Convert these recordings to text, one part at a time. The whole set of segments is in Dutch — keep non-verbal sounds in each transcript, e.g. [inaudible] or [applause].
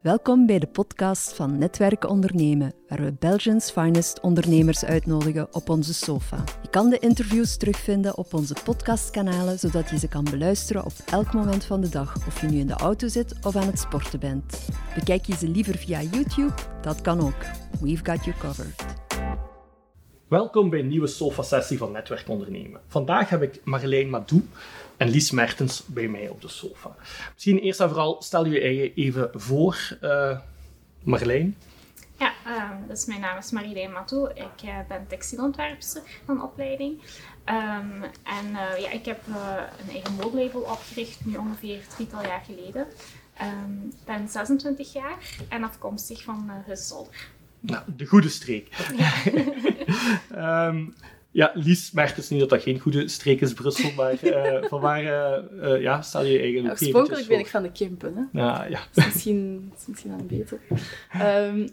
Welkom bij de podcast van Netwerken Ondernemen, waar we Belgians finest ondernemers uitnodigen op onze sofa. Je kan de interviews terugvinden op onze podcastkanalen, zodat je ze kan beluisteren op elk moment van de dag, of je nu in de auto zit of aan het sporten bent. Bekijk je ze liever via YouTube? Dat kan ook. We've got you covered. Welkom bij een nieuwe sofa-sessie van Netwerk Ondernemen. Vandaag heb ik Marjolein Madou en Lies Mertens bij mij op de sofa. Misschien eerst en vooral stel je even voor, uh, Marjolein. Ja, uh, dus mijn naam is Marjolein Madou. Ik uh, ben textielontwerpster van opleiding. Um, en uh, ja, ik heb een eigen modelabel opgericht, nu ongeveer drietal jaar geleden. Ik ben 26 jaar en afkomstig van uh, Huszolder. Nou, de goede streek. Ja. um, [laughs] ja, Lies merkt dus niet dat dat geen goede streek is, Brussel, maar uh, [laughs] van waar uh, uh, ja, stel je eigenlijk ja, Oorspronkelijk ben ik van de Kempen, hè? Ja, ja. Dus misschien, is misschien dan beter. Um,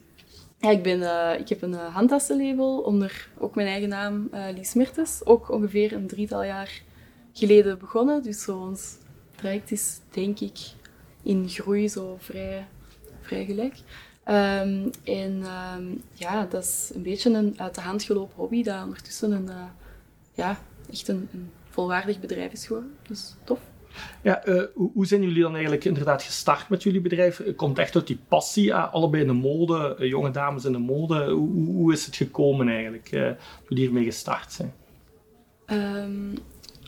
ja, ik, ben, ik heb een handtassenlabel onder ook mijn eigen naam, Lies Mertens. Ook ongeveer een drietal jaar geleden begonnen. Dus zo ons traject is, denk ik, in groei zo vrij, vrij gelijk. Um, en um, ja, dat is een beetje een uit de hand gelopen hobby dat ondertussen een, uh, ja, echt een, een, volwaardig bedrijf is geworden. Dus tof. Ja, uh, hoe, hoe, zijn jullie dan eigenlijk inderdaad gestart met jullie bedrijf? Komt echt uit die passie, uh, allebei in de mode, jonge dames in de mode. Hoe, hoe is het gekomen eigenlijk, toen jullie hiermee gestart zijn? Um,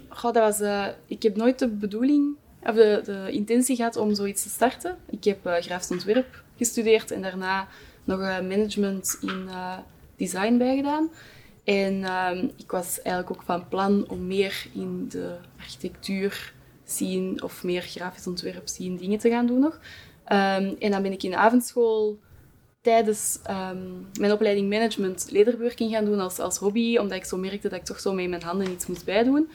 goh, dat was, ik heb nooit de bedoeling of de, de intentie gehad om zoiets te starten. Ik heb grafisch ontwerp gestudeerd en daarna nog management in uh, design bijgedaan. En uh, ik was eigenlijk ook van plan om meer in de architectuur zien of meer grafisch ontwerp zien dingen te gaan doen nog. Um, en dan ben ik in de avondschool tijdens um, mijn opleiding management lederwerking gaan doen als, als hobby, omdat ik zo merkte dat ik toch zo met mijn handen iets moest bijdoen.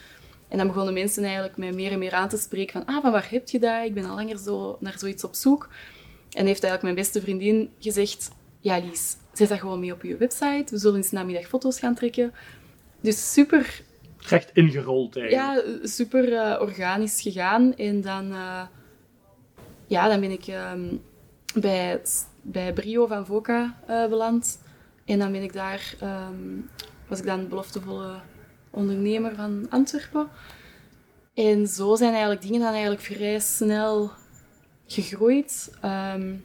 En dan begonnen mensen eigenlijk mij meer en meer aan te spreken van ah, van waar heb je dat? Ik ben al langer zo naar zoiets op zoek. En heeft eigenlijk mijn beste vriendin gezegd: Ja, Lies, zet dat gewoon mee op je website. We zullen eens namiddag foto's gaan trekken. Dus super. Recht ingerold eigenlijk. Ja, super uh, organisch gegaan. En dan, uh, ja, dan ben ik um, bij, bij Brio van Voca uh, beland. En dan ben ik daar, um, was ik dan beloftevolle ondernemer van Antwerpen. En zo zijn eigenlijk dingen dan eigenlijk vrij snel gegroeid. Um,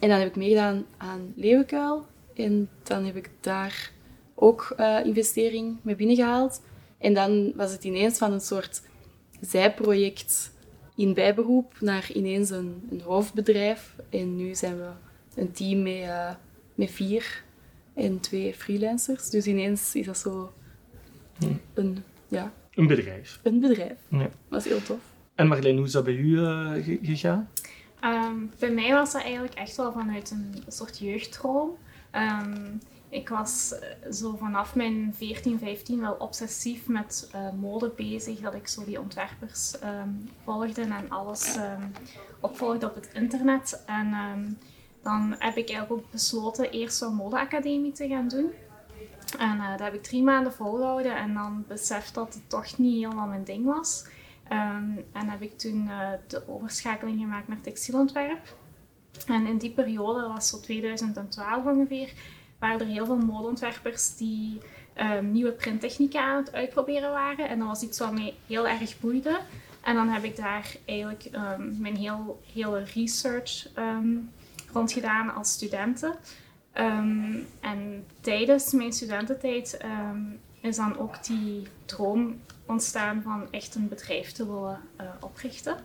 en dan heb ik meegedaan aan Leeuwenkuil. En dan heb ik daar ook uh, investering mee binnengehaald. En dan was het ineens van een soort zijproject in bijberoep naar ineens een, een hoofdbedrijf. En nu zijn we een team met, uh, met vier en twee freelancers. Dus ineens is dat zo een, ja, een bedrijf. Een bedrijf. Ja. Dat is heel tof. En Marleen, hoe is dat bij u uh, gegaan? Um, bij mij was dat eigenlijk echt wel vanuit een soort jeugddroom. Um, ik was eh, zo vanaf mijn 14, 15 wel obsessief met uh, mode bezig. Dat ik zo die ontwerpers um, volgde en alles opvolgde op het internet. En dan heb ik eigenlijk ook besloten eerst een modeacademie te gaan doen. En uh, dat heb ik drie maanden volgehouden en dan beseft dat het toch niet helemaal mijn ding was. Um, en heb ik toen uh, de overschakeling gemaakt naar textielontwerp. En in die periode, dat was zo 2012 ongeveer, waren er heel veel modeontwerpers die um, nieuwe printtechnieken aan het uitproberen waren. En dat was iets wat mij heel erg boeide. En dan heb ik daar eigenlijk um, mijn heel, hele research rond gedaan als studenten. en tijdens mijn studententijd is dan ook die droom ontstaan van echt een bedrijf te willen uh, oprichten.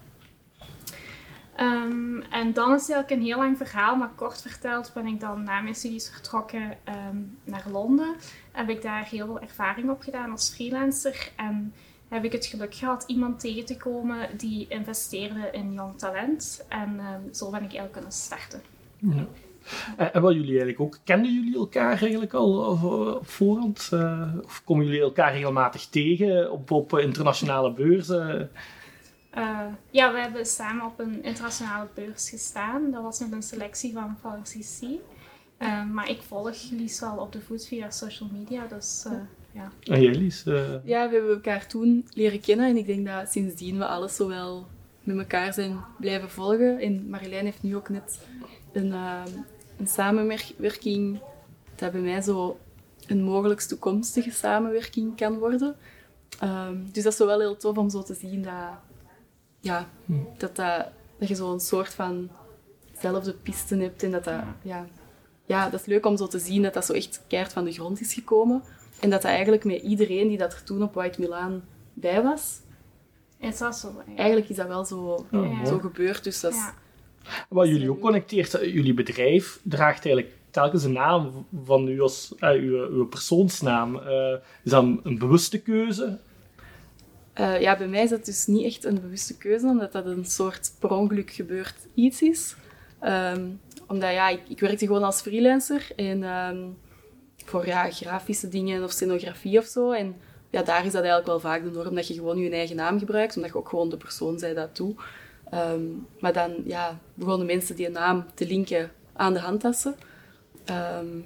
Um, en dan is het eigenlijk een heel lang verhaal, maar kort verteld ben ik dan na mijn studies vertrokken um, naar Londen. Heb ik daar heel veel ervaring op gedaan als freelancer en heb ik het geluk gehad iemand tegen te komen die investeerde in jong talent. En um, zo ben ik eigenlijk kunnen starten. Ja. En, wat jullie eigenlijk ook, kenden jullie elkaar eigenlijk al op voorhand? Uh, of komen jullie elkaar regelmatig tegen op, op internationale beurzen? Uh, ja, we hebben samen op een internationale beurs gestaan. Dat was met een selectie van VCC. Uh, maar ik volg Lies wel op de voet via social media, dus ja. En jij Lies? Ja, we hebben elkaar toen leren kennen en ik denk dat sindsdien we alles zowel met elkaar zijn blijven volgen. En Marjolein heeft nu ook net een, uh, een samenwerking dat bij mij zo een mogelijkst toekomstige samenwerking kan worden. Um, dus dat is wel heel tof om zo te zien dat, ja, hm. dat, dat, dat je zo'n soort van zelfde pisten hebt en dat dat, ja, ja, dat is leuk om zo te zien dat dat zo echt keihard van de grond is gekomen. En dat dat eigenlijk met iedereen die dat er toen op White Milan bij was. Is dat zo? Eigenlijk is dat wel zo, zo gebeurd. Dus dat is, Wat jullie ook connecteert, eh, jullie bedrijf draagt eigenlijk telkens een naam van u als uh, uw, uw, persoonsnaam. Uh, is dat een, bewuste keuze? Uh, ja, bij mij is dat dus niet echt een bewuste keuze, omdat dat een soort per ongeluk gebeurd iets is. Um, omdat ja, ik, ik, werkte gewoon als freelancer en um, voor ja, grafische dingen of scenografie of zo. En ja, daar is dat eigenlijk wel vaak de norm dat je gewoon je eigen naam gebruikt, omdat je ook gewoon de persoon zij dat toe. Um, maar dan ja, begonnen mensen die naam te linken aan de handtassen. Um,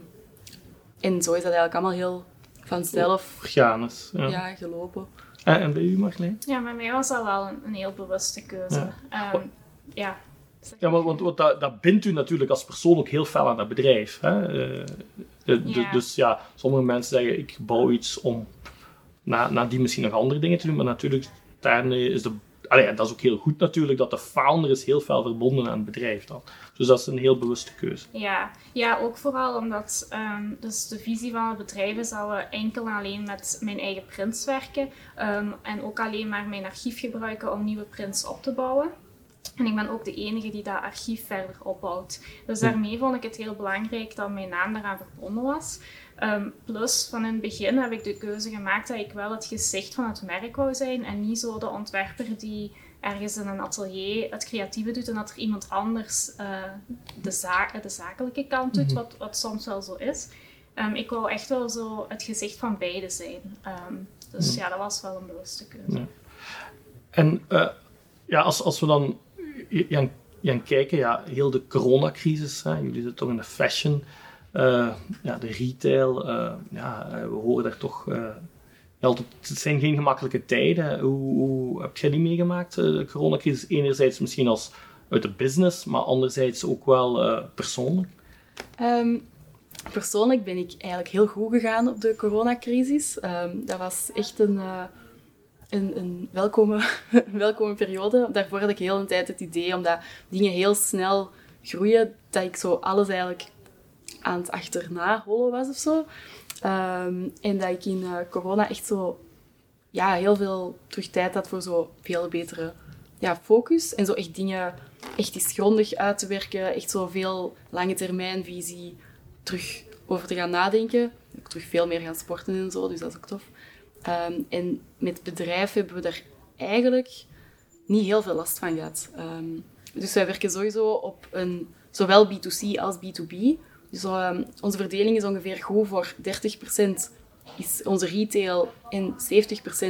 en zo is dat eigenlijk allemaal heel vanzelf Organisch, ja. ja gelopen. En, en bij u, Marleen? Ja, bij mij was dat wel een, een heel bewuste keuze. Ja. Um, ja. Ja, want, want dat, dat, bindt u natuurlijk als persoon ook heel fel aan dat bedrijf. Hè? Uh, de, ja. Dus ja, sommige mensen zeggen, ik bouw iets om na, nadien misschien nog andere dingen te doen, maar natuurlijk, daar is de Allee, dat is ook heel goed natuurlijk, dat de founder is heel veel verbonden aan het bedrijf dan. Dus dat is een heel bewuste keuze. Ja, ja ook vooral omdat um, dus de visie van het bedrijf is dat we enkel en alleen met mijn eigen prints werken. Um, en ook alleen maar mijn archief gebruiken om nieuwe prints op te bouwen. En ik ben ook de enige die dat archief verder opbouwt. Dus daarmee vond ik het heel belangrijk dat mijn naam daaraan verbonden was. Um, plus, van in het begin heb ik de keuze gemaakt dat ik wel het gezicht van het merk wou zijn en niet zo de ontwerper die ergens in een atelier het creatieve doet en dat er iemand anders uh, de, zaak, de zakelijke kant doet, mhm. wat, wat soms wel zo is. Um, ik wou echt wel zo het gezicht van beide zijn. Um, dus mhm. ja, dat was wel een bewuste keuze. Ja. En uh, ja, als, als we dan gaan, gaan kijken, ja, heel de coronacrisis, hè, jullie zitten toch in de fashion uh, ja, de retail, uh, ja, we horen daar toch. Uh, het zijn geen gemakkelijke tijden. Hoe, heb jij die meegemaakt? De coronacrisis, enerzijds misschien als uit de business, maar anderzijds ook wel persoonlijk. Um, persoonlijk ben ik eigenlijk heel goed gegaan op de coronacrisis. Um, dat was echt een, een, een [laughs] welkome, periode. Daarvoor had ik heel een tijd het idee, omdat dingen heel snel groeien, dat ik zo alles eigenlijk aan het achterna hollen was of zo. Ehm, en dat ik in uh, corona echt zo ja, heel veel terug tijd had voor zo veel betere ja, focus. En zo echt dingen echt eens grondig uit te werken. Echt zo veel lange termijn visie terug over te gaan nadenken. Ook terug veel meer gaan sporten en zo, dus dat is ook tof. Um, en met bedrijf hebben we daar eigenlijk niet heel veel last van gehad. Um, dus wij werken sowieso op een zowel B2C als B2B. Dus ehm, onze verdeling is ongeveer goed voor 30% is onze retail en 70%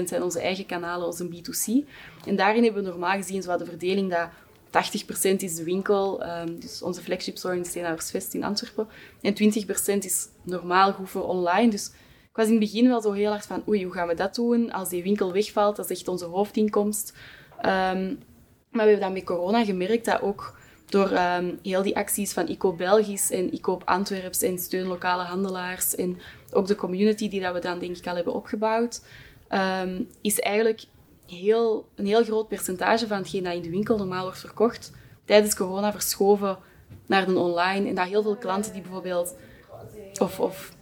zijn onze eigen kanalen, onze B2C. En daarin hebben we normaal gezien zo de verdeling dat 80% is de winkel, um, dus onze flagship store in Steenhouwersvest in Antwerpen. En 20% is normaal goed voor online. Dus was in het begin wel zo heel hard van, oei, hoe gaan we dat doen? Als die winkel wegvalt, dat is echt onze hoofdinkomst. Um, maar we hebben dan met corona gemerkt dat ook door um, heel die acties van ICO Belgisch en ICO Antwerps en steun lokale handelaars en ook de community die dat we dan denk ik al hebben opgebouwd, um, is eigenlijk heel, een heel groot percentage van hetgeen dat in de winkel normaal wordt verkocht, tijdens corona verschoven naar de online. En dat heel veel klanten die bijvoorbeeld, of, of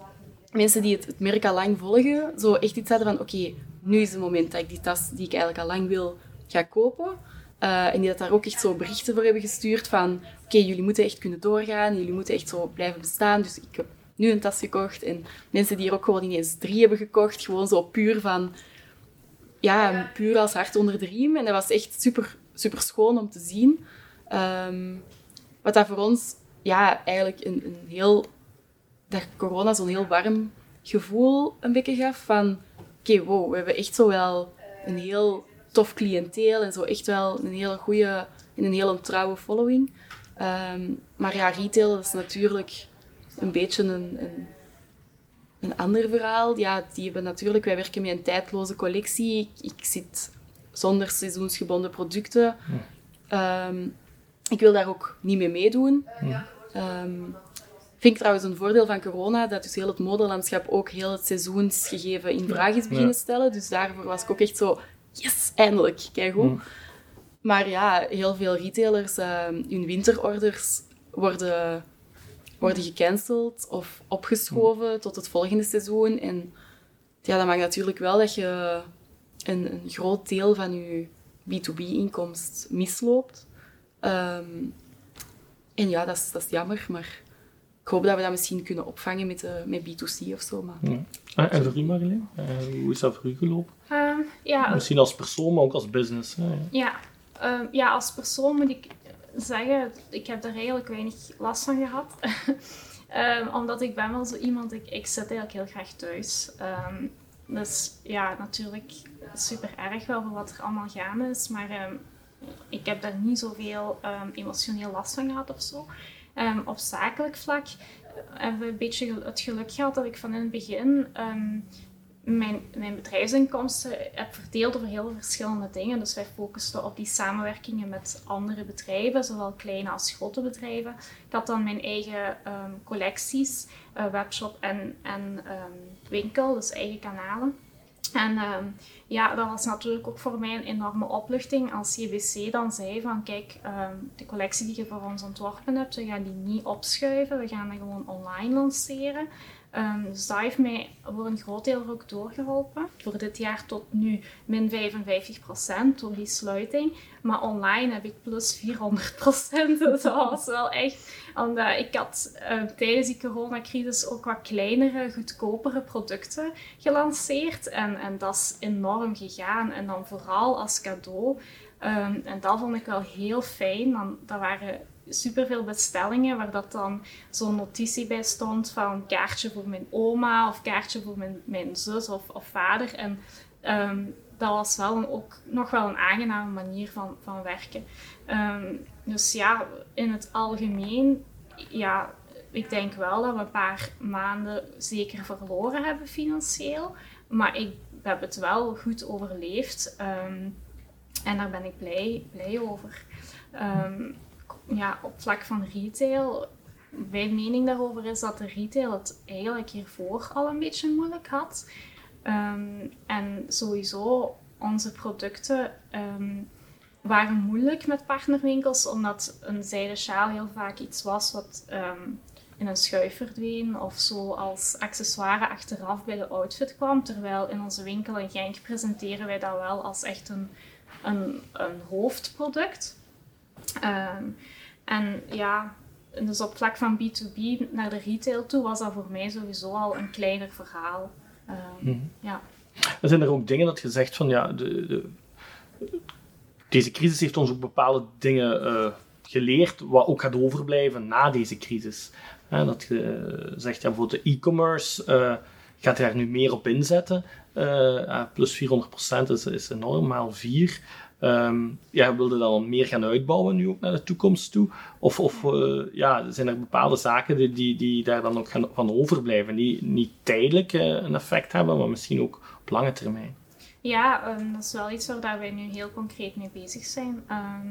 mensen die het, merk al lang volgen, zo echt iets hadden van oké, nu is het moment dat ik die tas die ik eigenlijk al lang wil, ga kopen. Uh, en die dat daar ook echt zo berichten voor hebben gestuurd van oké, jullie moeten echt kunnen doorgaan, jullie moeten echt zo blijven bestaan. Dus ik heb nu een tas gekocht. En mensen die er ook gewoon ineens drie hebben gekocht, gewoon zo puur van, ja, puur als hart onder de riem. En dat was echt super, super schoon om te zien. Um, wat dat voor ons, ja, eigenlijk een, een heel, dat corona zo'n heel warm gevoel een beetje gaf van, oké, wow, we hebben echt zo wel een heel tof cliënteel en zo echt wel een hele goede en een hele trouwe following. Ehm, maar ja, retail is natuurlijk een beetje een, een, een, ander verhaal. Ja, die hebben natuurlijk, wij werken met een tijdloze collectie. Ik, ik zit zonder seizoensgebonden producten. Um, ik wil daar ook niet mee meedoen. Ehm, vind ik trouwens een voordeel van corona, dat dus heel het modelandschap ook heel het seizoensgegeven in vraag is beginnen stellen. Dus daarvoor was ik ook echt zo, yes, eindelijk, kijk hoe. Mm. Maar ja, heel veel retailers, ehm, hun winterorders worden, worden gecanceld of opgeschoven tot het volgende seizoen. En ja, dat maakt natuurlijk wel dat je een, een groot deel van je B2B-inkomst misloopt. Ehm, en ja, dat is, dat is jammer, maar ik hoop dat we dat misschien kunnen opvangen met, de, met B2C of zo. Maar... Ja. Ah, En voor u, Marleen? Eh, hoe is dat voor u gelopen? Ehm, ja, Misschien als persoon, maar ook als business. hè? Ja, ehm, ja, als persoon moet ik zeggen, ik heb daar eigenlijk weinig last van gehad. [laughs] Ehm, omdat ik ben wel zo iemand, ik, ik zit eigenlijk heel graag thuis. Ehm, dus ja, natuurlijk super erg wel voor wat er allemaal gaande is. Maar ehm, ik heb daar niet zoveel um, emotioneel last van gehad of zo. Ehm, op zakelijk vlak hebben we een beetje het geluk gehad dat ik van in het begin ehm, mijn, mijn bedrijfsinkomsten heb verdeeld over heel verschillende dingen. Dus wij focusten op die samenwerkingen met andere bedrijven, zowel kleine als grote bedrijven. Ik had dan mijn eigen ehm, collecties, eh, webshop en, en winkel, dus eigen kanalen. En ehm, ja, dat was natuurlijk ook voor mij een enorme opluchting als JBC dan zei van kijk, ehm, de collectie die je voor ons ontworpen hebt, we gaan die niet opschuiven, we gaan die gewoon online lanceren. Ehm, dus dat heeft mij voor een groot deel ook doorgeholpen. Voor dit jaar tot nu min 55% door die sluiting. Maar online heb ik plus 400%. [laughs] Dus dat was wel echt... Omdat ik had eh, tijdens die coronacrisis ook wat kleinere, goedkopere producten gelanceerd. En, en dat is enorm gegaan. En dan vooral als cadeau. Ehm, en dat vond ik wel heel fijn. Dan, waren superveel bestellingen waar dat dan zo'n notitie bij stond van kaartje voor mijn oma of kaartje voor mijn, mijn zus of, of vader. En ehm, dat was wel een, ook nog wel een aangename manier van, van werken. Ehm, dus ja, in het algemeen, ja, ik denk wel dat we een paar maanden zeker verloren hebben financieel. Maar ik heb het wel goed overleefd. Ehm, en daar ben ik blij, blij over. Ja, op vlak van retail, mijn mening daarover is dat de retail het eigenlijk hiervoor al een beetje moeilijk had. Ehm, en sowieso, onze producten ehm, waren moeilijk met partnerwinkels, omdat een zijden sjaal heel vaak iets was wat ehm, in een schuif verdween of zo als accessoire achteraf bij de outfit kwam. Terwijl in onze winkel in Genk presenteren wij dat wel als echt een, een, een hoofdproduct. Ehm, en ja, dus op vlak van B2B naar de retail toe was dat voor mij sowieso al een kleiner verhaal. Ja. Er zijn er ook dingen dat je zegt van ja, de, de, deze crisis heeft ons ook bepaalde dingen eh, geleerd, wat ook gaat overblijven na deze crisis. Dat je eh, zegt, ja, bijvoorbeeld de e-commerce eh, gaat daar nu meer op inzetten. Plus 400% is, is enorm, maal 4. Ehm ja, wilde dan meer gaan uitbouwen nu ook naar de toekomst toe? Of, of eh, ja, zijn er bepaalde zaken die, die, die daar dan ook gaan, van overblijven, die niet tijdelijk eh, een effect hebben, maar misschien ook op lange termijn? Ja, ehm, dat is wel iets waar dat wij nu heel concreet mee bezig zijn. Ehm,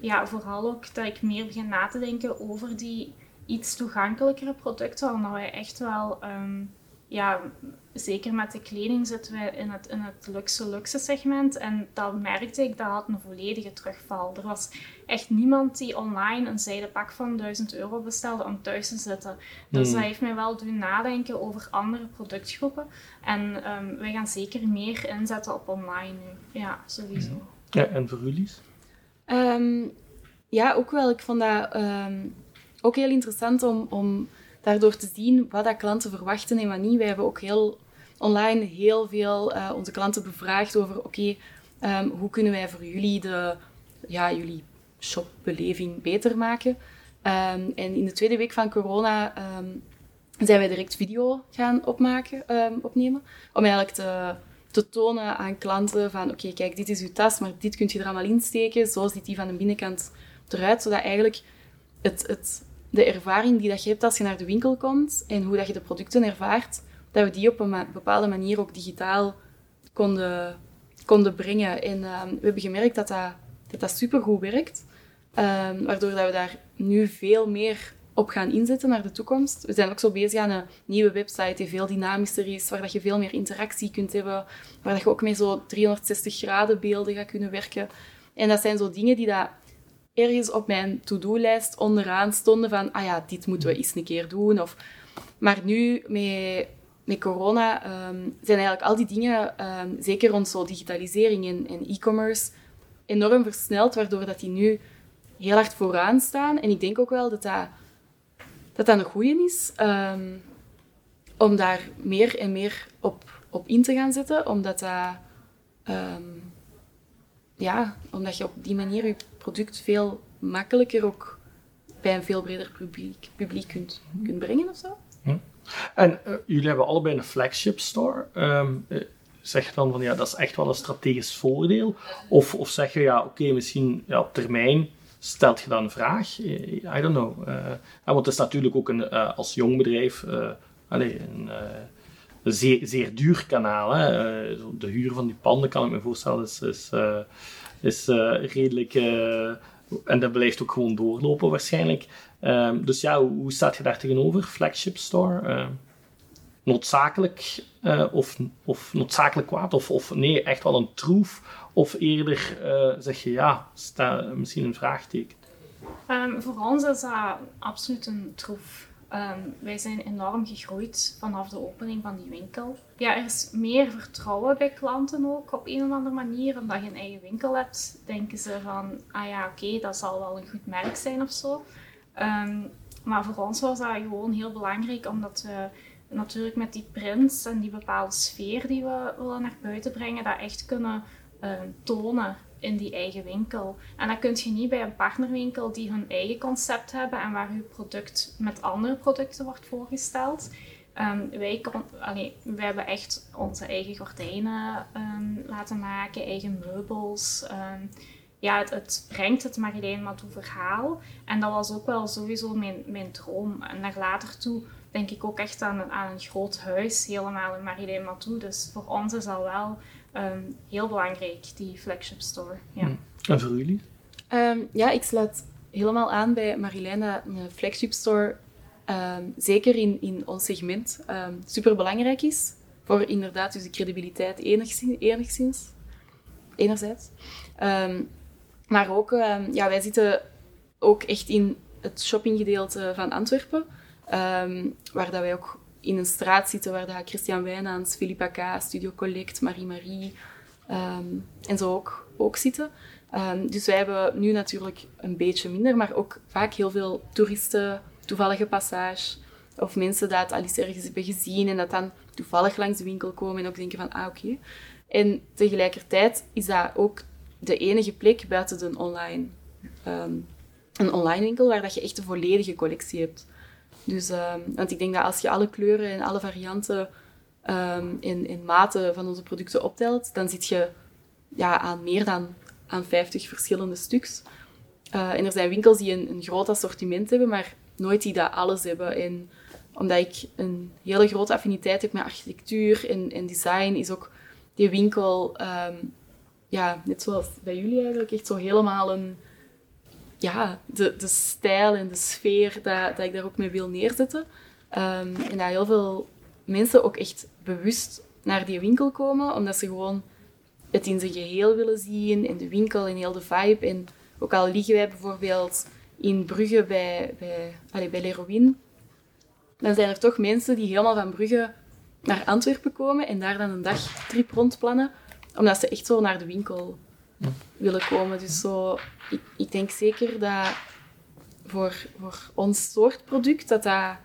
ja, vooral ook dat ik meer begin na te denken over die iets toegankelijkere producten. Omdat wij echt wel, ja, zeker met de kleding zitten wij in het, in het luxe luxe segment. En dat merkte ik, dat had een volledige terugval. Er was echt niemand die online een zijden pak van 1000 euro bestelde om thuis te zitten. Dus Hmm. dat heeft mij wel doen nadenken over andere productgroepen. En ehm, wij gaan zeker meer inzetten op online nu. Ja, sowieso. Ja, en voor jullie? Ehm, ja, ook wel. Ik vond dat ehm, ook heel interessant om, om daardoor te zien wat dat klanten verwachten en wat niet. Wij hebben ook heel online heel veel eh, onze klanten bevraagd over oké, ehm, hoe kunnen wij voor jullie de, ja, jullie shopbeleving beter maken. Ehm, en in de tweede week van corona ehm, zijn wij direct video gaan opmaken, opnemen. Om eigenlijk te, te tonen aan klanten van oké, kijk, dit is uw tas, maar dit kun je er allemaal insteken. Zo ziet die van de binnenkant eruit. Zodat eigenlijk het, het, de ervaring die dat je hebt als je naar de winkel komt en hoe dat je de producten ervaart, dat we die op een bepaalde manier ook digitaal konden, konden brengen. En ehm, we hebben gemerkt dat dat, dat, dat supergoed werkt. Ehm, waardoor dat we daar nu veel meer op gaan inzetten naar de toekomst. We zijn ook zo bezig aan een nieuwe website die veel dynamischer is, waar dat je veel meer interactie kunt hebben, waar dat je ook met zo 360 graden beelden gaat kunnen werken. En dat zijn zo dingen die dat ergens op mijn to-do-lijst onderaan stonden van, ah ja, dit moeten we eens een keer doen. Of, maar nu, met, met corona, ehm, zijn eigenlijk al die dingen, ehm, zeker rond zo digitalisering en, e-commerce, enorm versneld, waardoor dat die nu heel hard vooraan staan. En ik denk ook wel dat dat, dat, een goede is, ehm, om daar meer en meer op, op in te gaan zetten, omdat dat... ja, omdat je op die manier product veel makkelijker ook bij een veel breder publiek, publiek kunt, kunt brengen of zo. Hm. En uh, jullie hebben allebei een flagship store. Um, zeg je dan van ja, dat is echt wel een strategisch voordeel? Of, of zeg je ja, oké, misschien ja, op termijn stelt je dan een vraag? Eh, I don't know. Uh, want het is natuurlijk ook een, uh, als jong bedrijf allez, een, zeer, zeer duur kanaal. Hè? de huur van die panden, kan ik me voorstellen, is, is redelijk en dat blijft ook gewoon doorlopen waarschijnlijk. Um, dus ja, hoe, staat je daar tegenover? Flagship store? Uh, noodzakelijk uh, of, of noodzakelijk kwaad? Of, of nee, echt wel een troef? Of eerder zeg je ja, misschien een vraagteken? Um, voor ons is dat absoluut een troef. Um, wij zijn enorm gegroeid vanaf de opening van die winkel. Ja, er is meer vertrouwen bij klanten ook op een of andere manier. Omdat je een eigen winkel hebt, denken ze van, ah ja, oké, dat zal wel een goed merk zijn of zo. Um, maar voor ons was dat gewoon heel belangrijk, omdat we natuurlijk met die prints en die bepaalde sfeer die we willen naar buiten brengen, dat echt kunnen uh, tonen in die eigen winkel. En dat kun je niet bij een partnerwinkel die hun eigen concept hebben en waar je product met andere producten wordt voorgesteld. Um, wij, wij hebben echt onze eigen gordijnen um, laten maken, eigen meubels. Um, ja, het, het, brengt het Marilijn Matou verhaal. En dat was ook wel sowieso mijn, mijn droom. En naar later toe denk ik ook echt aan, aan een groot huis, helemaal in Marilyn Matou. Dus voor ons is dat wel um, heel belangrijk, die flagship store. Ja. Hmm. En voor jullie? Um, ja, ik sluit helemaal aan bij Marilijn dat een flagship store um, zeker in, in ons segment super belangrijk is. Voor inderdaad dus de credibiliteit enigszins. enigszins enerzijds. maar ook, ja, wij zitten ook echt in het shoppinggedeelte van Antwerpen. waar dat wij ook in een straat zitten waar dat Christian Wijnaans, Philippa K., Studio Collect, Marie Marie ehm, en zo ook, ook zitten. Um, dus wij hebben nu natuurlijk een beetje minder, maar ook vaak heel veel toeristen, toevallige passage. Of mensen dat Alice ergens hebben gezien en dat dan toevallig langs de winkel komen en ook denken van, ah oké. En tegelijkertijd is dat ook de enige plek buiten de online, um, een online winkel waar dat je echt een volledige collectie hebt. Dus, um, want ik denk dat als je alle kleuren en alle varianten um, in, in maten van onze producten optelt, dan zit je ja, aan meer dan aan 50 verschillende stuks. Uh, en er zijn winkels die een, een, groot assortiment hebben, maar nooit die dat alles hebben. En omdat ik een hele grote affiniteit heb met architectuur en, en design, is ook die winkel, um, ja, net zoals bij jullie eigenlijk, echt zo helemaal een, ja, de, de stijl en de sfeer dat, dat ik daar ook mee wil neerzetten. Um, en dat heel veel mensen ook echt bewust naar die winkel komen, omdat ze gewoon het in zijn geheel willen zien, in de winkel, in heel de vibe. En ook al liggen wij bijvoorbeeld in Brugge bij, bij, allez, bij dan zijn er toch mensen die helemaal van Brugge naar Antwerpen komen en daar dan een dagtrip rondplannen, omdat ze echt zo naar de winkel willen komen. Dus zo, ik, ik denk zeker dat voor, voor ons soort product dat dat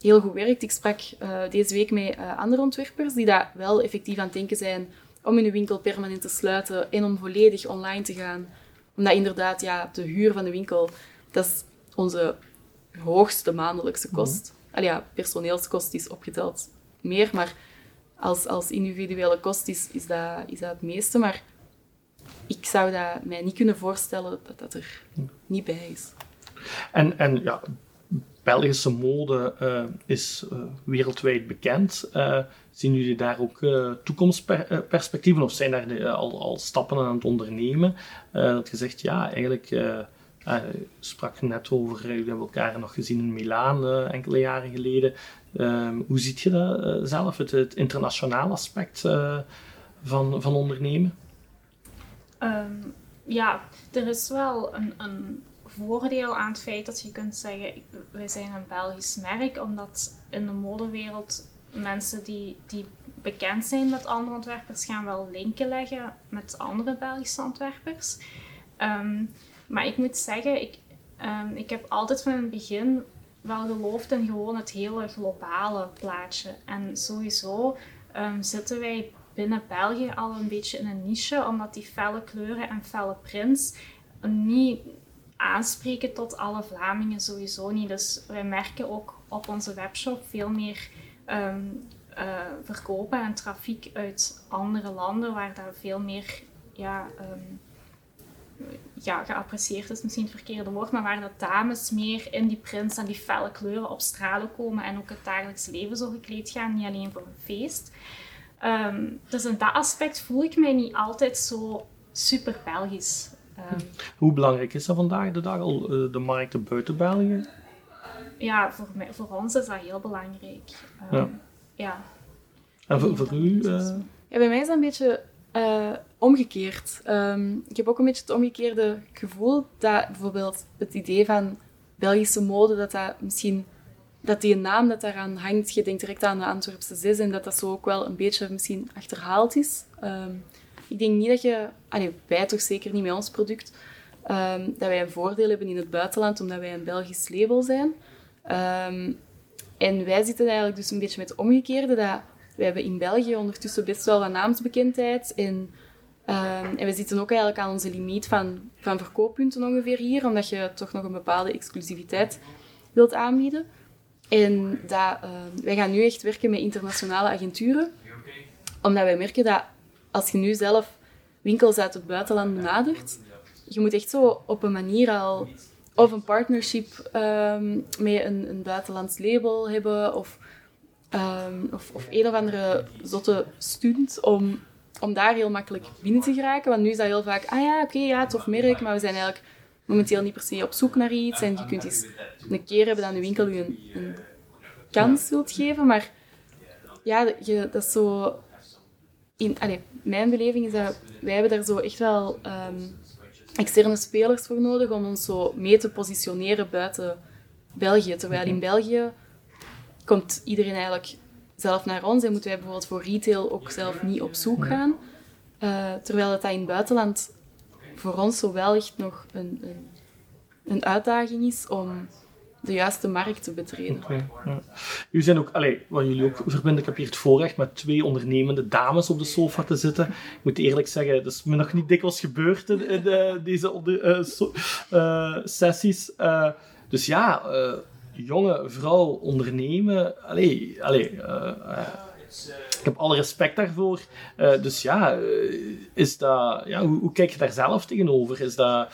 heel goed werkt. Ik sprak uh, deze week met uh, andere ontwerpers die dat wel effectief aan het denken zijn om hun winkel permanent te sluiten en om volledig online te gaan. Omdat inderdaad, ja, de huur van de winkel, dat is onze hoogste maandelijkse mhm. kost. Mm -hmm. ja, personeelskost is opgeteld meer, maar als, als individuele kost is, is, dat, is dat het meeste. Maar ik zou dat mij niet kunnen voorstellen dat dat er niet bij is. En, en ja, Belgische mode uh, is uh, wereldwijd bekend. Uh, zien jullie daar ook toekomstperspectieven of zijn daar al, al stappen aan het ondernemen? dat je zegt, ja, eigenlijk sprak net over, jullie hebben elkaar nog gezien in Milaan enkele jaren geleden. Ehm, hoe ziet je dat zelf, het, het internationale aspect van, van ondernemen? Ehm, ja, er is wel een, een voordeel aan het feit dat je kunt zeggen, wij zijn een Belgisch merk, omdat in de modewereld mensen die, die bekend zijn met andere ontwerpers gaan wel linken leggen met andere Belgische ontwerpers. Ehm, maar ik moet zeggen, ik, um, ik heb altijd van het begin wel geloofd in gewoon het hele globale plaatje. En sowieso zitten wij binnen België al een beetje in een niche, omdat die felle kleuren en felle prints niet aanspreken tot alle Vlamingen sowieso niet. Dus wij merken ook op onze webshop veel meer um, uh, verkopen en trafiek uit andere landen, waar dat veel meer ja, um, ja, geapprecieerd is, misschien het verkeerde woord, maar waar de dames meer in die prints en die felle kleuren op stralen komen en ook het dagelijks leven zo gekleed gaan, niet alleen voor een feest. Um, dus in dat aspect voel ik mij niet altijd zo super Belgisch. Um, Hoe belangrijk is dat vandaag de dag al, uh, de markten buiten België? Ja, voor, mij, voor ons is dat heel belangrijk. Um, ja. ja. En voor, voor u? Uh... Ja, bij mij is dat een beetje uh, omgekeerd. ik heb ook een beetje het omgekeerde gevoel dat bijvoorbeeld het idee van Belgische mode, dat dat misschien dat die naam dat daaraan hangt, je denkt direct aan de Antwerpse zes en dat dat zo ook wel een beetje misschien achterhaald is. Um, ik denk niet dat je, wij toch zeker niet met ons product, um, dat wij een voordeel hebben in het buitenland omdat wij een Belgisch label zijn. Um, en wij zitten eigenlijk dus een beetje met het omgekeerde, dat wij hebben in België ondertussen best wel wat naamsbekendheid en en we zitten ook eigenlijk aan onze limiet van, van verkooppunten ongeveer hier, omdat je toch nog een bepaalde exclusiviteit wilt aanbieden. En dat, uh, wij gaan nu echt werken met internationale agenturen. Omdat wij merken dat als je nu zelf winkels uit het buitenland benadert, je moet echt zo op een manier al of een partnership um, met een, een buitenlands label hebben of, um, of, of een of andere zotte stunt om, om daar heel makkelijk binnen te geraken. Want nu is dat heel vaak, ah ja, oké, ja, tof merk, maar we zijn eigenlijk momenteel niet per se op zoek naar iets. En je kunt eens een keer hebben dat de winkel je een, een kans wilt geven. Maar ja, je, dat is zo... In, allez, mijn beleving is dat wij hebben daar zo echt wel um, externe spelers voor nodig om ons zo mee te positioneren buiten België. Terwijl in België komt iedereen eigenlijk zelf naar ons en moeten wij bijvoorbeeld voor retail ook zelf niet op zoek gaan. Uh, terwijl het dat in het buitenland voor ons zo wel echt nog een, een, een uitdaging is om de juiste markt te betreden. Jullie zijn ook, allez, wat jullie ook verbinden, ik heb hier het voorrecht met twee ondernemende dames op de sofa te zitten. Ik moet eerlijk zeggen, dat is me nog niet dikwijls gebeurd in, in uh, deze so, uh, sessies. dus ja, jonge vrouw ondernemen, allee, allee ik heb alle respect daarvoor. Uh, dus ja, uh, is dat, ja hoe, kijk je daar zelf tegenover? Is dat,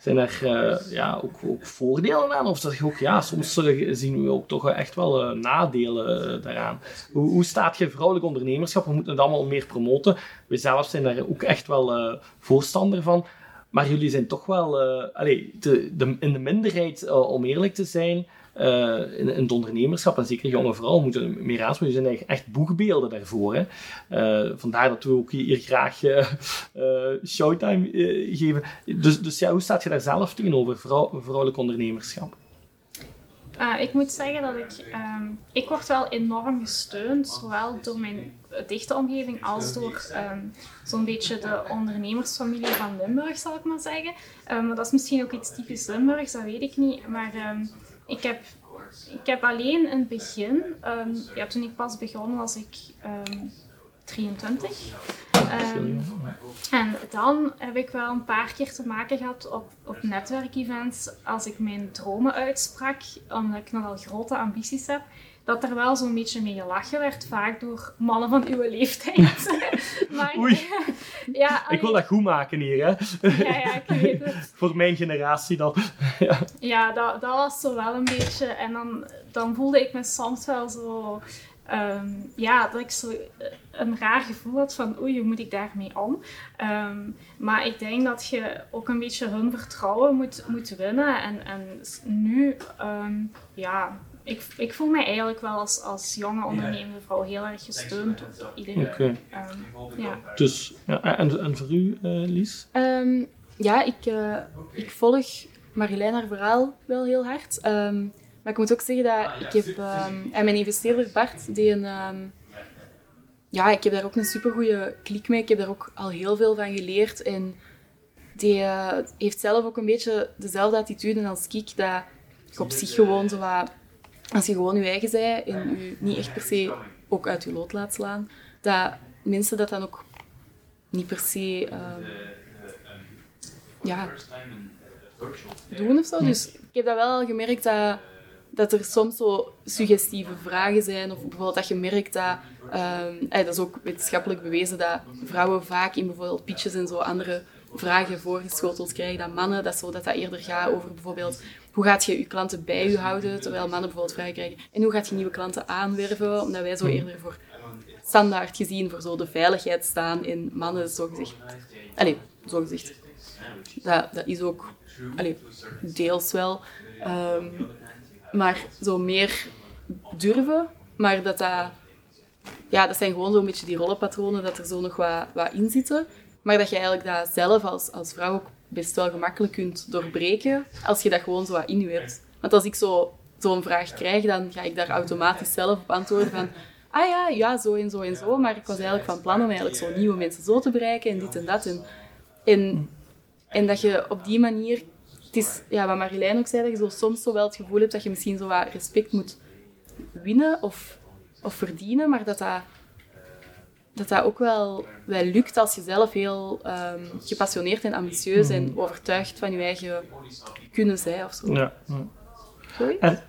zijn er uh, ja, ook, ook, voordelen aan? Of zeg je ook, ja, soms zien we ook toch echt wel nadelen daaraan. Hoe, hoe, staat je vrouwelijk ondernemerschap? We moeten het allemaal meer promoten. Wij zelf zijn daar ook echt wel voorstander van. Maar jullie zijn toch wel allez, de, in de minderheid, om eerlijk te zijn. In, in, het ondernemerschap, en zeker jonge vrouwen moeten meer aanspreken. Zijn echt boegbeelden daarvoor. Uh, vandaar dat we ook hier graag uh, showtime geven. Dus, dus ja, hoe staat je daar zelf tegenover, vrouw, vrouwelijk ondernemerschap? ik moet zeggen dat ik... Um, ik word wel enorm gesteund, zowel door mijn dichte omgeving als door um, zo'n beetje de ondernemersfamilie van Limburg, zal ik maar zeggen. Maar dat is misschien ook iets typisch Limburgs, dat weet ik niet. Maar ik heb, ik heb alleen in het begin, um, ja, toen ik pas begon was ik um, 23. Um, en dan heb ik wel een paar keer te maken gehad op, op netwerkevents. Als ik mijn dromen uitsprak, omdat ik nogal grote ambities heb dat er wel zo'n beetje mee gelachen werd, vaak door mannen van uw leeftijd. [laughs] maar, Oei. [laughs] ja, ik wil dat goed maken hier, hè? ja, ja, ik weet het. [laughs] Voor mijn generatie dan. ja, ja dat, dat was zo wel een beetje. En dan, dan voelde ik me soms wel zo... ehm, ja, dat ik zo een raar gevoel had van oei, hoe moet ik daarmee om? Ehm, maar ik denk dat je ook een beetje hun vertrouwen moet, moet winnen. En, en nu, ehm, ja, ik, ik voel mij eigenlijk wel als, als jonge ondernemende vrouw heel erg gesteund door iedereen. Oké. Ehm, ja. Dus, ja, en, en voor u, eh, Lies? Ehm, ja, ik, eh, ik volg Marjolein haar verhaal wel heel hard. Ehm, maar ik moet ook zeggen dat ik heb... ehm, en mijn investeerder Bart, die een... ehm, ja, ik heb daar ook een supergoeie klik mee. Ik heb daar ook al heel veel van geleerd. En die eh, heeft zelf ook een beetje dezelfde attitude als ik. Dat je op zich gewoon zo wat... Als je gewoon je eigen zij en je niet echt per se ook uit je lood laat slaan, dat mensen dat dan ook niet per se... ehm, ja, doen of zo. Dus ik heb dat wel al gemerkt dat, dat er soms zo suggestieve vragen zijn. Of bijvoorbeeld dat je merkt dat... ehm, eh, dat is ook wetenschappelijk bewezen dat vrouwen vaak in bijvoorbeeld pitches en zo andere vragen voorgeschoteld krijgen dan mannen. Dat, zo, dat dat eerder gaat over bijvoorbeeld... Hoe gaat je je klanten bij je houden, terwijl mannen bijvoorbeeld vragen krijgen. En hoe gaat je nieuwe klanten aanwerven, omdat wij zo eerder voor standaard gezien voor zo de veiligheid staan en mannen zogezegd... Allee, zogezegd. Dat, dat is ook allee, deels wel. Ehm, maar zo meer durven, maar dat dat... Ja, dat zijn gewoon zo'n beetje die rollenpatronen, dat er zo nog wat, wat in zitten. Maar dat je eigenlijk dat zelf als, als vrouw ook best wel gemakkelijk kunt doorbreken, als je dat gewoon zo wat in je hebt. Want als ik zo, zo'n vraag krijg, dan ga ik daar automatisch zelf op antwoorden van... Ah ja, ja, zo en zo en zo. Maar ik was eigenlijk van plan om eigenlijk zo nieuwe mensen zo te bereiken en dit en dat. En, en, dat je op die manier... Het is, ja, wat Marjolein ook zei, dat je zo soms zo wel het gevoel hebt dat je misschien zo wat respect moet winnen of, of verdienen, maar dat dat, dat dat ook wel, wel lukt als je zelf heel ehm, gepassioneerd en ambitieus en overtuigd van je eigen kunnen zijn of zo. Ja. Sorry? En,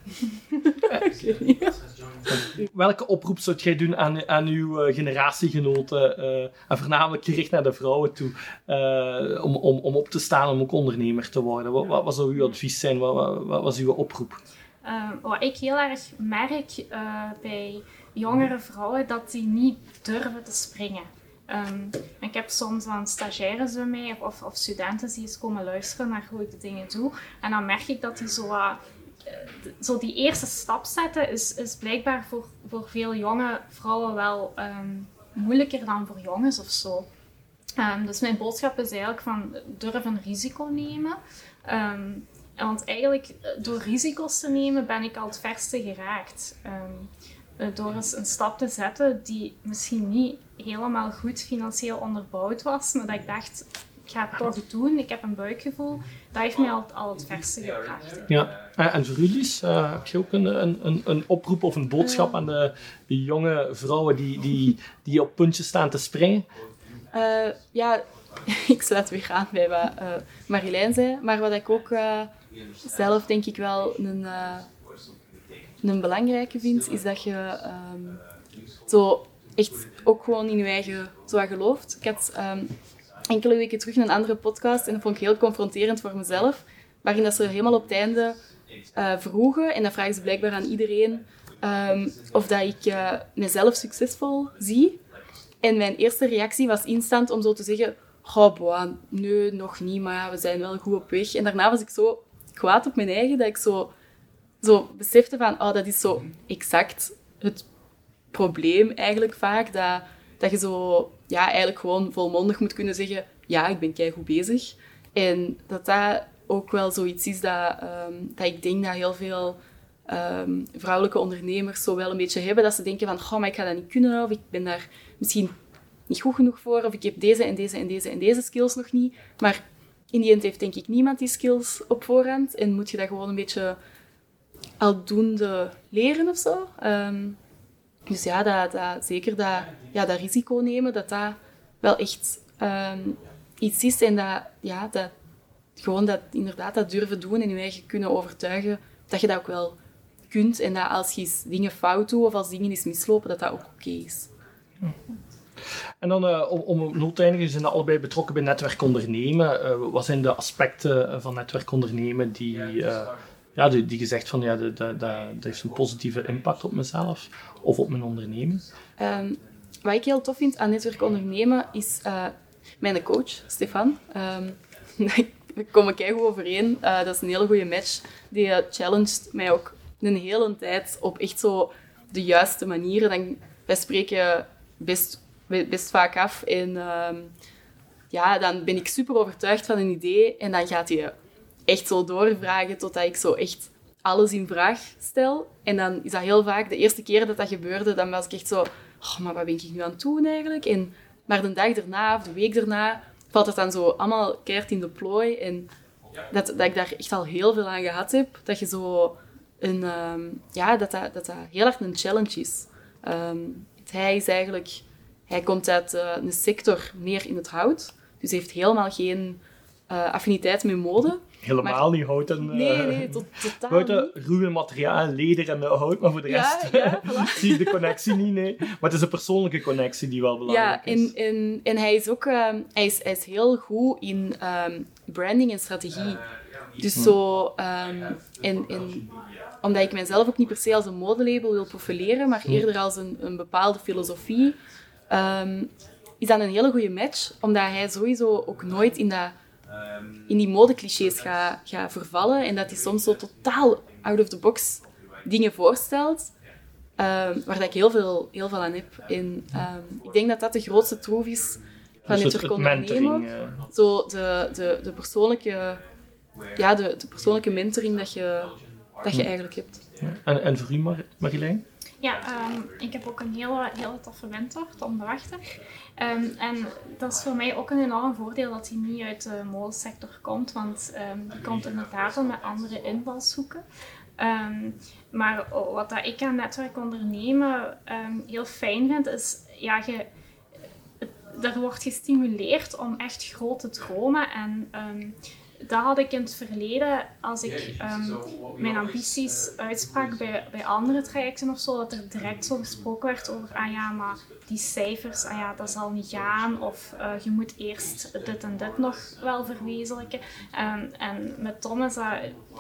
[laughs] welke oproep zou jij doen aan, aan uw eh, generatiegenoten, eh, en voornamelijk gericht naar de vrouwen toe, eh, om, om, om op te staan, om ook ondernemer te worden? Wat, wat, wat zou uw advies zijn? Wat, wat, wat was uw oproep? Ehm, wat ik heel erg merk eh, bij jongere vrouwen, dat die niet durven te springen. Ehm, ik heb soms dan stagiaires bij mij of, of, studenten die eens komen luisteren naar hoe ik de dingen doe. En dan merk ik dat die zo, eh, zo die eerste stap zetten, is, is blijkbaar voor, voor veel jonge vrouwen wel ehm, moeilijker dan voor jongens of zo. Ehm, dus mijn boodschap is eigenlijk van durf een risico nemen. En want eigenlijk, eh, door risico's te nemen, ben ik al het verste geraakt. Eh, door eens een stap te zetten die misschien niet helemaal goed financieel onderbouwd was, maar dat ik dacht, ik ga het toch doen, ik heb een buikgevoel. Dat heeft mij al, al het verste gebracht. Ja. En, en voor u, Lies, eh, heb je ook een, een, een, oproep of een boodschap aan de, de jonge vrouwen die, die, die op puntjes staan te springen? Eh, ja, [laughs] ik sluit weer aan bij wat eh Marjolein zei. Maar wat ik ook eh, zelf denk ik wel een, eh, een belangrijke vind, is dat je ehm, zo echt ook gewoon in je eigen zo gelooft. Ik had ehm, enkele weken terug een andere podcast en dat vond ik heel confronterend voor mezelf. Waarin dat ze helemaal op het einde eh, vroegen, en dat vragen ze blijkbaar aan iedereen, ehm, of dat ik eh, mezelf succesvol zie. En mijn eerste reactie was instant om zo te zeggen: boah, nee, nog niet, maar we zijn wel goed op weg. En daarna was ik zo kwaad op mijn eigen dat ik zo, zo besefte van: Oh, dat is zo exact het probleem eigenlijk vaak. Dat, dat je zo, ja, eigenlijk gewoon volmondig moet kunnen zeggen: Ja, ik ben keigoed bezig. En dat dat ook wel zoiets is dat, ehm, dat ik denk dat heel veel ehm, vrouwelijke ondernemers zo wel een beetje hebben. Dat ze denken van, goh, maar ik ga dat niet kunnen, of ik ben daar misschien niet goed genoeg voor, of ik heb deze en deze en deze en deze skills nog niet. Maar in die end heeft denk ik niemand die skills op voorhand en moet je dat gewoon een beetje aldoende leren of zo. Ehm, dus ja, dat, zeker dat, ja, dat risico nemen, dat dat wel echt ehm, iets is en dat, ja, dat gewoon dat, inderdaad dat durven doen en je eigen kunnen overtuigen dat je dat ook wel kunt en dat als je dingen fout doet of als dingen eens mislopen, dat dat ook oké is. En dan eh, om, om eindigen, zijn allebei betrokken bij netwerk ondernemen. Eh, wat zijn de aspecten van netwerk ondernemen die, eh, ja, die, gezegd van ja, dat, dat, dat heeft een positieve impact op mezelf of op mijn onderneming? Ehm, wat ik heel tof vind aan netwerk ondernemen is uh, mijn coach, Stefan. Um, [laughs] daar kom ik goed overeen. Uh, dat is een hele goede match. Die uh, challenged mij ook een hele tijd op echt zo de juiste manieren. Dan, wij spreken best, best vaak af. En um, ja, dan ben ik super overtuigd van een idee. En dan gaat hij echt zo doorvragen totdat ik zo echt alles in vraag stel. En dan is dat heel vaak, de eerste keer dat dat gebeurde, dan was ik echt zo... Oh, maar wat ben ik nu aan het doen eigenlijk? En, maar de dag erna of de week erna valt het dan zo allemaal keert in de plooi. En dat, dat ik daar echt al heel veel aan gehad heb. Dat je zo een... Um, ja, dat dat, dat dat heel erg een challenge is. Um, hij is eigenlijk... Hij komt uit uh, een sector meer in het hout. Dus heeft helemaal geen uh, affiniteit met mode. Helemaal niet hout en... Nee, nee, tot, totaal Buiten ruwe materiaal, leder en hout, maar voor de rest ja, ja, voilà. [laughs] zie ik de connectie niet, nee. Maar het is een persoonlijke connectie die wel belangrijk ja, en, is. En, en hij is ook um, hij is, hij is heel goed in um, branding en strategie. Dus zo... Um, en, en, omdat ik mezelf ook niet per se als een modelabel wil profileren, maar eerder als een, een bepaalde filosofie, is dat een hele goede match. Omdat hij sowieso ook nooit in dat in die modeclichés ga, ga vervallen en dat hij soms zo totaal out of the box dingen voorstelt, um, waar dat ik heel veel, heel veel aan heb. En um, ik denk dat dat de grootste troef is van dus het ondernemen. uh, Zo de, de, de, persoonlijke, ja, de, de persoonlijke mentoring dat je, dat je eigenlijk hebt. ja. en, en voor u, Mar Marjolein? Ja, um, ik heb ook een hele, hele toffe mentor, Tom de Wachter. Um, en dat is voor mij ook een enorm voordeel dat hij niet uit de modesector komt, want um, die komt inderdaad wel met andere invalshoeken. maar wat dat ik aan netwerk ondernemen heel fijn vind, is ja, je, er wordt gestimuleerd om echt groot te dromen en dat had ik in het verleden, als ik um, mijn ambities uitsprak bij, bij andere trajecten of zo, dat er direct zo gesproken werd over, ah ja, maar die cijfers, ah ja, dat zal niet gaan, of uh, je moet eerst dit en dit nog wel verwezenlijken. Um, en met Tom is dat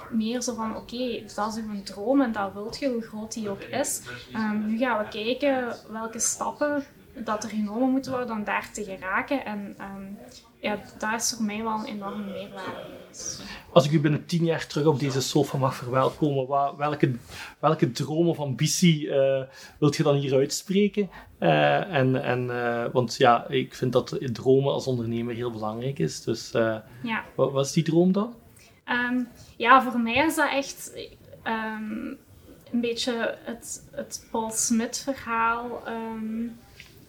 meer zo van, oké, okay, dat is uw droom en dat wilt je, hoe groot die ook is. Um, nu gaan we kijken welke stappen dat er genomen moeten worden om daar te geraken. En um, ja, dat is voor mij wel een enorme meerwaarde. Als ik u binnen tien jaar terug op deze sofa mag verwelkomen, welke, welke droom of ambitie uh, wilt je dan hier uitspreken? Uh, en, en, uh, want ja, ik vind dat dromen als ondernemer heel belangrijk is. Dus ja. wat, is die droom dan? Um, ja, voor mij is dat echt um, een beetje het, het Paul Smit verhaal. Um,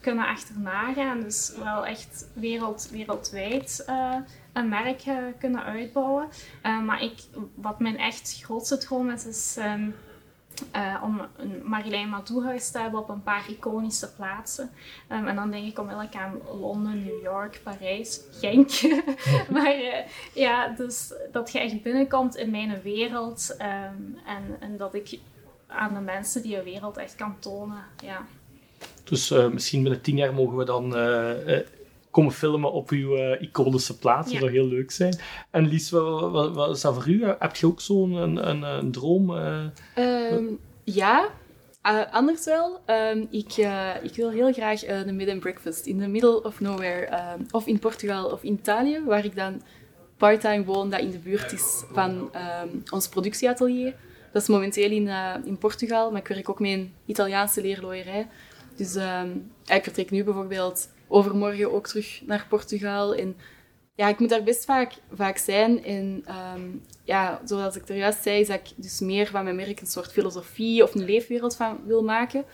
kunnen achterna gaan. Dus wel echt wereld, wereldwijd uh, een merk uh, kunnen uitbouwen. Uh, maar ik, wat mijn echt grootste droom is, is um, om een Marilijn Madouhuis te hebben op een paar iconische plaatsen. Um, en dan denk ik onmiddellijk aan Londen, New York, Parijs, Genk. [laughs] maar ja, dus dat je echt binnenkomt in mijn wereld um, en, en dat ik aan de mensen die je wereld echt kan tonen. Ja. Dus uh, misschien binnen tien jaar mogen we dan uh, uh, komen filmen op uw iconische plaats. Dat Ja. zou heel leuk zijn. En Lies, wat, wat, wat is dat voor u? Heb je ook zo'n een, een, een droom? Um, ja, anders wel. Um, ik, ik wil heel graag een bed and breakfast in the middle of nowhere. Um, of in Portugal of in Italië, waar ik dan part-time woon, dat in de buurt is van ons productieatelier. Dat is momenteel in, in Portugal, maar ik werk ook met een Italiaanse leerlooierij. Dus um, ik vertrek nu bijvoorbeeld overmorgen ook terug naar Portugal. En ja, ik moet daar best vaak, vaak zijn. En um, ja, zoals ik er juist zei, is dat ik dus meer van mijn merk een soort filosofie of een leefwereld van wil maken.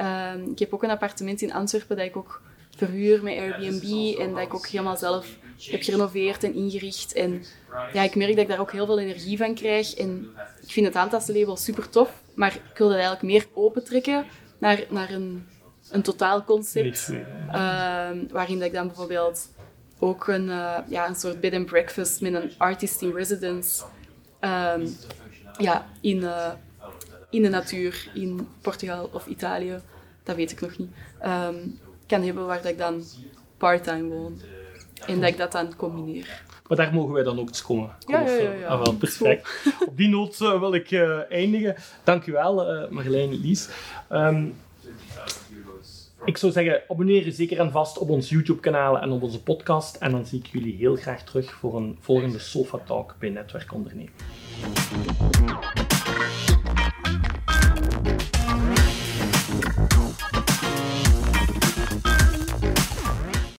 Um, ik heb ook een appartement in Antwerpen dat ik ook verhuur met Airbnb en dat ik ook helemaal zelf heb gerenoveerd en ingericht. En ja, ik merk dat ik daar ook heel veel energie van krijg. En ik vind het aantassenlabel super tof, maar ik wil dat eigenlijk meer opentrekken naar, naar een een totaalconcept. Uh, waarin dat ik dan bijvoorbeeld ook een, uh, ja, een soort bed and breakfast met een artist in residence um, ja, in, uh, in de natuur in Portugal of Italië, dat weet ik nog niet, um, kan hebben waar dat ik dan part-time woon. En dat ik dat dan combineer. Maar daar mogen wij dan ook eens komen. Ja, ja, ja, filmen. ja. Ah, wel, perfect. Op die noot eh, wil ik eh, eindigen. Dank u wel, eh, Marjolein, Lies. Ehm, ik zou zeggen, abonneer je zeker en vast op ons YouTube-kanaal en op onze podcast. En dan zie ik jullie heel graag terug voor een volgende Sofa Talk bij Netwerk Ondernemen.